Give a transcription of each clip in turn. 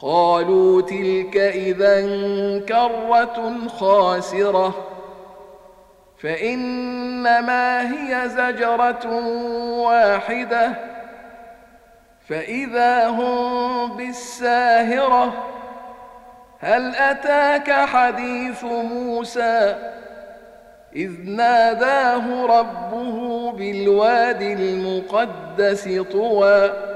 قالوا تلك إذا كرة خاسرة فإنما هي زجرة واحدة فإذا هم بالساهرة هل أتاك حديث موسى؟ إذ ناداه ربه بالواد المقدس طوى.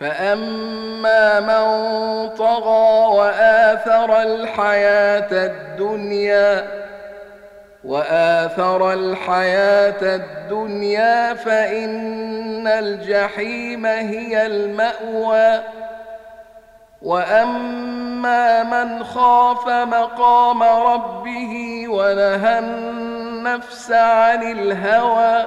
فأما من طغى وآثر الحياة الدنيا وآثر الحياة الدنيا فإن الجحيم هي المأوى واما من خاف مقام ربه ونهى النفس عن الهوى